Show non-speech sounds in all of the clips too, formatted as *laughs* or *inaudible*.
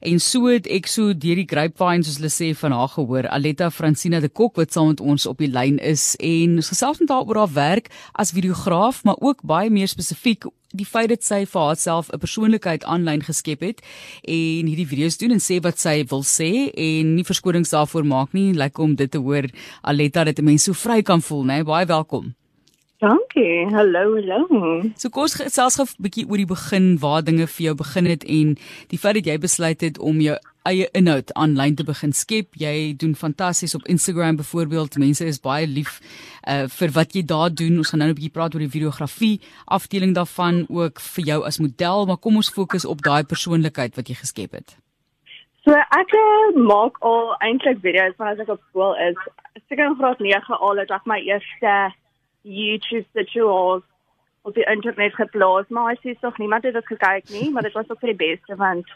En so het ek so deur die grapevine soos hulle sê van haar gehoor, Aletta Francina de Kok wat saam met ons op die lyn is en ons gesels met haar oor haar werk as videograaf, maar ook baie meer spesifiek die feit dat sy vir haarself 'n persoonlikheid aanlyn geskep het en hierdie video's doen en sê wat sy wil sê en nie verskonings daarvoor maak nie. Lekker om dit te hoor. Aletta dat 'n mens so vry kan voel, né? Baie welkom. Dankie. Hallo, hallo. So kos gesels gou 'n bietjie oor die begin waar dinge vir jou begin het en die feit dat jy besluit het om jou eie inhoud aanlyn te begin skep. Jy doen fantasties op Instagram byvoorbeeld. Mense is baie lief uh vir wat jy daar doen. Ons gaan nou 'n bietjie praat oor die videografie afdeling daarvan ook vir jou as model, maar kom ons fokus op daai persoonlikheid wat jy geskep het. So ek uh, maak al eintlik video's vanaf ek op skool is. Seker in graad 9 al het ek my eerste YouTube situaals op die internet geplaas, maar ek sê tog niemand het dit gekyk nie, maar dit was ook vir die beste want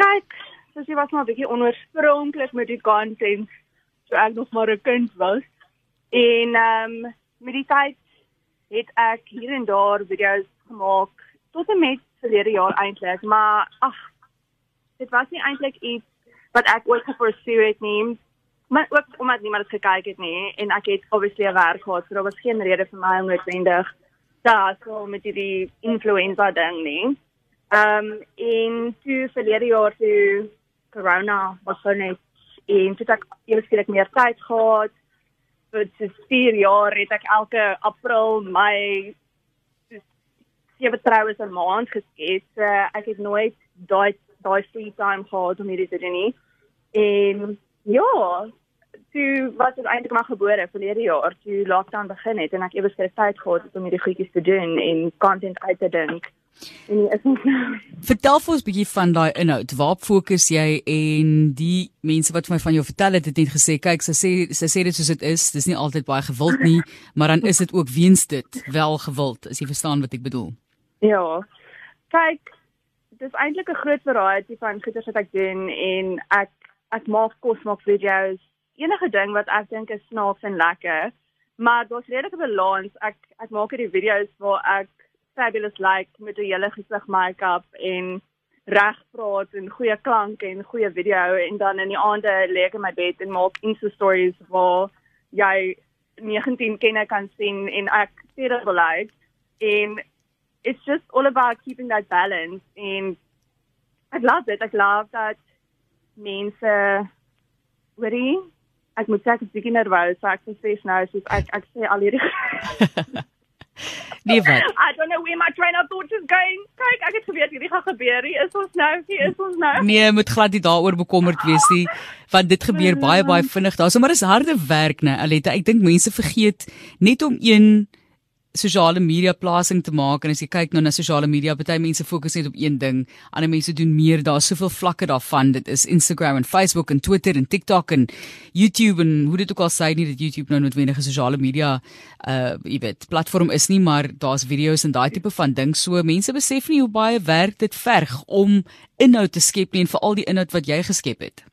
kyk, soos jy was maar 'n bietjie onoorspronklik met die content, so ek nog maar 'n kind was. En ehm um, met die tyd het ek hier en daar video's gemaak tot en met verlede jaar eintlik, maar ag, dit was nie eintlik iets wat ek ooit geforsee het nie maar ook omdat niemand het gekyk het nie en ek het obviously 'n werk gehad so daar was geen rede vir my om noodwendig daar so met die influenza ding nie. Ehm um, in toe verlede jaar toe corona was so net en toe ek eweslik meer tyd gehad vir so 4 jaar het ek elke april my sewe troues 'n maand geskep. So ek het nooit daai daai free time gehad om hierdie te doen nie. En ja, toe was dit eintlik maar gebore verlede jaar toe lockdown begin het en ek ewe skielik tyd gehad het om hierdie goedjies te doen en content uit te dink. En is ons nou. Vertel vir ons bietjie van daai inhoud. Waar fokus jy en die mense wat vir my van jou vertel het, het net gesê, kyk, sy sê sy sê dit soos dit is. Dis nie altyd baie gewild nie, *laughs* maar dan is dit ook weens dit wel gewild, as jy verstaan wat ek bedoel. Ja. Kyk, dit is eintlik 'n groot variety van goeders wat ek doen en ek ek maak kos maak video's enige ding wat ek dink is snaaks en lekker. Maar daar's redelike balans. Ek ek maak hierdie video's waar ek fabulous like met 'n hele gesig make-up en reg praat en goeie klank en goeie video en dan in die aande lê ek in my bed en maak Insta stories waar jy 19 kenne kan sien en ek sê dit wel like en it's just all about keeping that balance and I love it. I love that mense hoorie ek moet sê ek is bietjie nervous, so ek sê nou soos ek ek sê al hierdie *laughs* Nee wat? *laughs* I don't know where my train of thought is going. Kyk, ek het geweet hierdie gaan gebeur. Hier is ons nou, hier is ons nou. Nee, moet glad nie daaroor bekommerd wees nie, want dit gebeur baie baie vinnig. Daar's sommer 'n harde werk, né, Aletta. Ek dink mense vergeet net om een sosiale media plasing te maak en as jy kyk nou na sosiale media, baie mense fokus net op een ding. Ander mense doen meer. Daar's soveel vlakke daarvan. Dit is Instagram en Facebook en Twitter en TikTok en YouTube en hoe dit ook al sê nie dat YouTube nou noodwendig 'n sosiale media uh jy weet, platform is nie, maar daar's video's en daai tipe van ding. So mense besef nie hoe baie werk dit verg om inhoud te skep nie en veral die inhoud wat jy geskep het.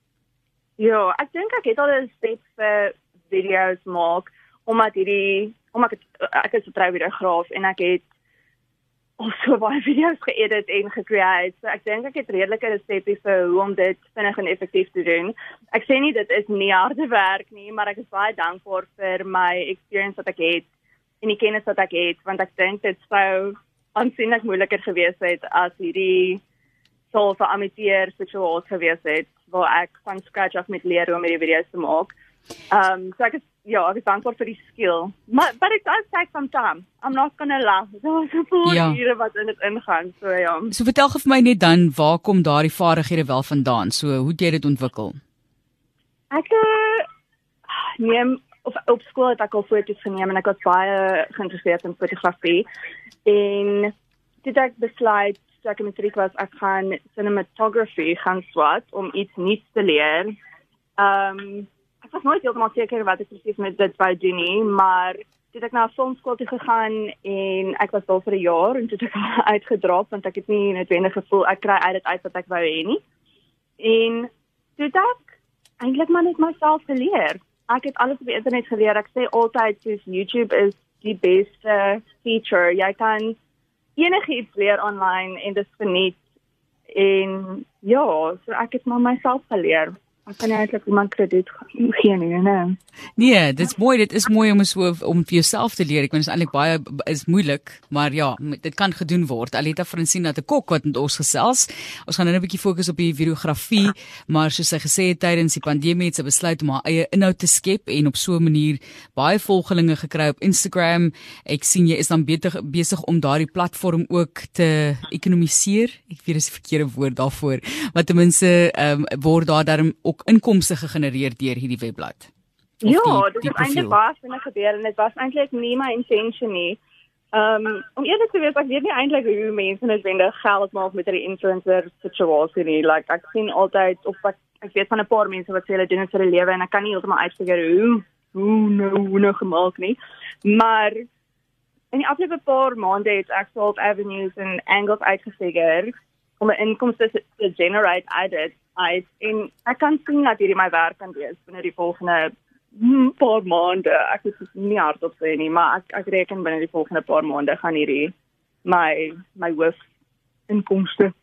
Ja, ek dink ek het al 'n step vir video's maak omdat hierdie omdat ek ek is 'n trouweregraaf en ek het al so *laughs* baie video's geëdit en gecreate. So ek dink ek het redelike resepte vir hoe om dit vinnig en effektief te doen. Ek sê nie dit is nie harde werk nie, maar ek is baie dankbaar vir my experience wat ek het en die kennis wat ek het want ek dink dit sou aansienlik moeiliker gewees het as hierdie sou vir amateur situasie gewees het waar ek van scratch af met leer hoe om hierdie video's te maak. Um so ek is ja, ek is dankbaar vir die skill. Maar but it does take some time. I'm not going to lie. Daar's 'n paar ja. ure wat in dit ingaan, so ja. So vertel gou vir my net dan waar kom daardie vaardighede wel vandaan? So hoe het jy dit ontwikkel? Ek uh, neem of op skool het ek al foto's geneem en ek was baie geïnteresseerd in fotografie. En dit ek besluit toe ek matriek was, ek gaan cinematography gaan swat om iets nuuts te leer. Ehm um, ek was nooit heeltemal seker wat ek presies met dit wou doen nie, maar toe ek na filmskool toe gegaan en ek was daar vir 'n jaar en toe het ek *laughs* uitgedrop want ek het nie noodwendig gevoel ek kry uit dit uit wat ek wou hê nie. En toe ek eintlik maar net myself geleer. Ek het alles op die internet geleer. Ek sê altyd soos YouTube is die beste feature. Jy kan enigiets leer online en dit verniet en ja, so ek het maar myself geleer. Ek kan eintlik iemand krediet gee nie, nee. Nee, dit's mooi, dit is mooi om so om vir jouself te leer. Ek meen dit is eintlik baie is moeilik, maar ja, dit kan gedoen word. Aleta Francine het 'n kok wat met ons gesels. Ons gaan nou 'n bietjie fokus op die videografie, maar soos sy gesê het tydens die pandemie het sy besluit om haar eie inhoud te skep en op so 'n manier baie volgelinge gekry op Instagram. Ek sien jy is dan beter besig om daardie platform ook te ekonomiseer. Ek weet dis die verkeerde woord daarvoor, maar ten minste ehm um, word daar dan ook ook inkomste gegenereer deur hierdie webblad? Ja, dit het eintlik baie vinnig gebeur en dit was eintlik nie my intention nie. Ehm um, om eerlik te wees, ek weet nie eintlik hoe mense noodwendig geld maak met hulle influencer situasie nie. Like ek sien altyd of ek ek weet van 'n paar mense wat sê hulle doen dit vir 'n lewe en ek kan nie heeltemal uitfigure hoe hoe nou hoe nou gemaak nie. Maar in die afgelope paar maande het ek salt avenues en angles uitgefigure om 'n inkomste te generate uit dit uit en ek kan sien dat hierdie my werk kan wees binne die volgende hmm, paar maande. Ek is nie hardop sê nie, maar ek ek reken binne die volgende paar maande gaan hierdie my my hoof inkomste.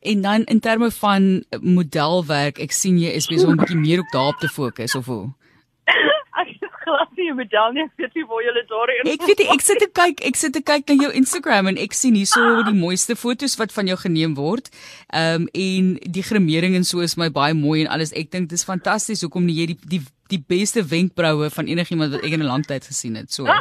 En dan in terme van modelwerk, ek sien jy is besig om 'n *laughs* bietjie meer op daarop te fokus of hoe? Glad nie met Daniel, ek weet nie waar jy daar is. Ek weet ek sit te kyk, ek sit te kyk na jou Instagram en ek sien hierso die mooiste foto's wat van jou geneem word. Ehm um, en die gremering en so is my baie mooi en alles. Ek dink dis fantasties hoekom nie jy die die die beste wenkbroue van enigiemand wat ek in 'n lang tyd gesien het. So. *laughs*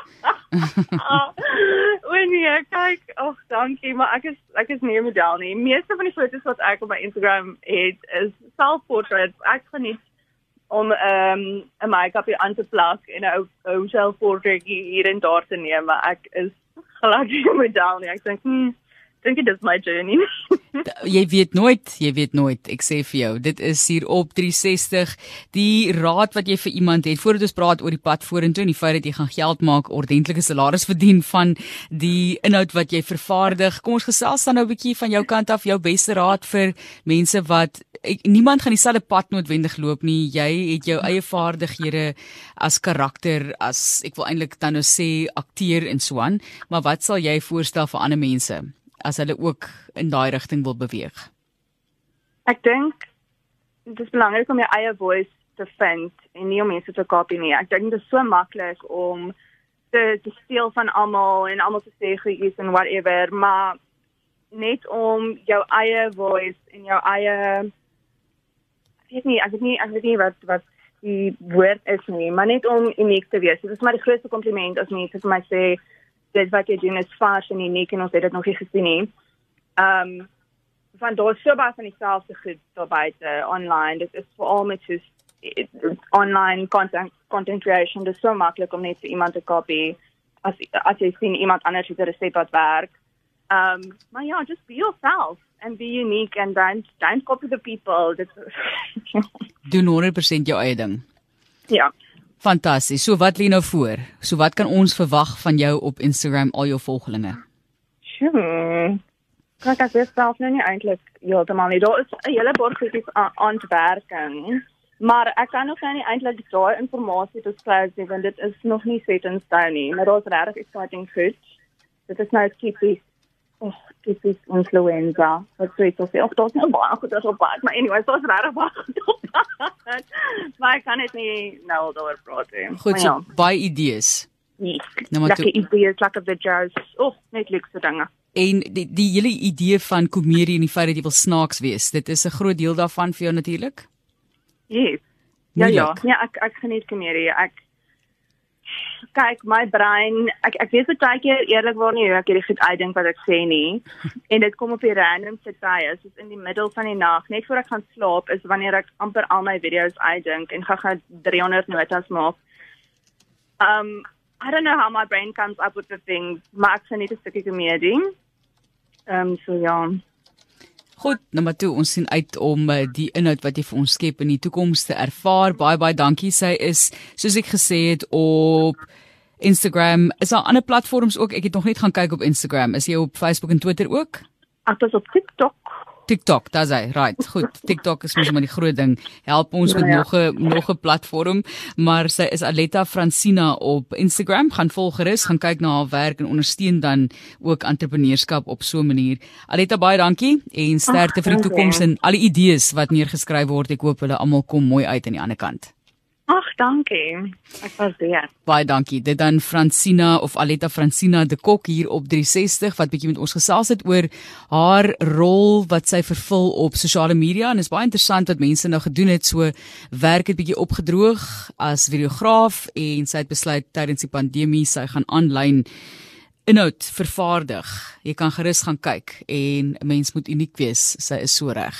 Nee, kyk, ag dankie, maar ek is ek is nie 'n model nie. Meeste van die foto's wat ek op my Instagram het is selfportreits. Ek geniet om ehm um, 'n make-up aan te plak en 'n ou selfportretjie hier en daar te neem, maar ek is glad *laughs* nie met daal nie. Ek dink, hm, dink dit is my journey. *laughs* jy weet nooit, jy weet nooit. Ek sê vir jou, dit is hier op 360 die raad wat jy vir iemand het voordat ons praat oor die pad vorentoe en die feit dat jy gaan geld maak, ordentlike salaris verdien van die inhoud wat jy vervaardig. Kom ons gesels dan nou 'n bietjie van jou kant af, jou beste raad vir mense wat ek, niemand gaan dieselfde pad noodwendig loop nie. Jy het jou eie vaardighede as karakter, as ek wil eintlik dan nou sê akteur en so aan, maar wat sal jy voorstel vir ander mense? As hulle ook in daai rigting wil beweeg? Ek dink dit is belangrik om jou eie voice te vind en nie om mense te kopie nie. Ek dink dit is so maklik om te te steel van almal en almal te sê hoe is en whatever, maar net om jou eie voice en jou eie ek weet nie, ek weet nie, ek weet nie wat wat die woord is nie, maar net om uniek te wees. Dit is maar die grootste kompliment as mense vir my sê dit wat jy doen is vars en uniek en ons het dit nog nie gesien nie. Ehm um, van daar so baie van dieselfde goed daar buite online. Dit is veral met soos online content content creation. Dit is so maklik om net vir iemand te copy as as jy sien iemand anders het 'n resep wat werk. Um maar ja, just be yourself and be unique and don't don't copy the people. Dit *laughs* doen 100% jou eie ding. Ja. Fantasties. So wat lê nou voor? So wat kan ons verwag van jou op Instagram al jou volgelinge? Sjoe. Kyk as jy self nou nie eintlik heeltemal nie. Daar is 'n hele paar goedjies aan te werking. Maar ek kan nog nie eintlik daai inligting beskryf nie want dit is nog nie set in steen nie. Maar daar's regtig exciting goed. Dit is nou tipies Oh, dit is influenza. Wat sê jy? Of dit nou baie goed is of baie, maar anyway, dit is regtig baie goed. *laughs* maar ek kan dit nie nou daaroor praat nie. Goed, so, ja. baie idees. Nee. Nou maar lekker idees, lekker videos. Oh, net lekker dinge. En die die hele idee van komedie en die feit dat jy wil snaaks wees, dit is 'n groot deel daarvan vir jou natuurlik. Yes. Ja ja, ja, ek ek geniet komedie. Ek kyk my brein ek ek weet baie keer eerlikwaar nie hoe ek hierdie goed uitdink wat ek sê nie *laughs* en dit kom op die randomste tye soos in die middel van die nag net voor ek gaan slaap is wanneer ek amper al my video's uitdink en gaan 300 notas maak um i don't know how my brain comes up with the things maar ek sien is 'n stukkie komedie um so ja Goed, nommer 2, ons sien uit om uh, die inhoud wat jy vir ons skep in die toekoms te ervaar. Baie baie dankie. Sy is soos ek gesê het op Instagram. Is daar ander platforms ook? Ek het nog net gaan kyk op Instagram. Is jy op Facebook en Twitter ook? Ek is op TikTok. TikTok, dis hy. Right. Goed. *laughs* TikTok is mos maar die groot ding. Help ons met ja. nog 'n nog 'n platform, maar sy is Aletta Francina op Instagram. Gaan volg gerus, gaan kyk na haar werk en ondersteun dan ook entrepreneurskap op so 'n manier. Aletta, baie dankie en sterkte vir die toekoms en al die idees wat neergeskryf word. Ek hoop hulle almal kom mooi uit aan die ander kant. Ag, dankie. Ek was daar. Baie dankie. Dit dan Francina of Aletta Francina de Kok hier op 360 wat bietjie met ons gesels het oor haar rol wat sy vervul op sosiale media en is baie interessant wat mense nou gedoen het. So werk het bietjie opgedroog as videograaf en sy het besluit tydens die pandemie sy gaan aanlyn inhoud vervaardig. Jy kan gerus gaan kyk en 'n mens moet uniek wees. Sy is so reg.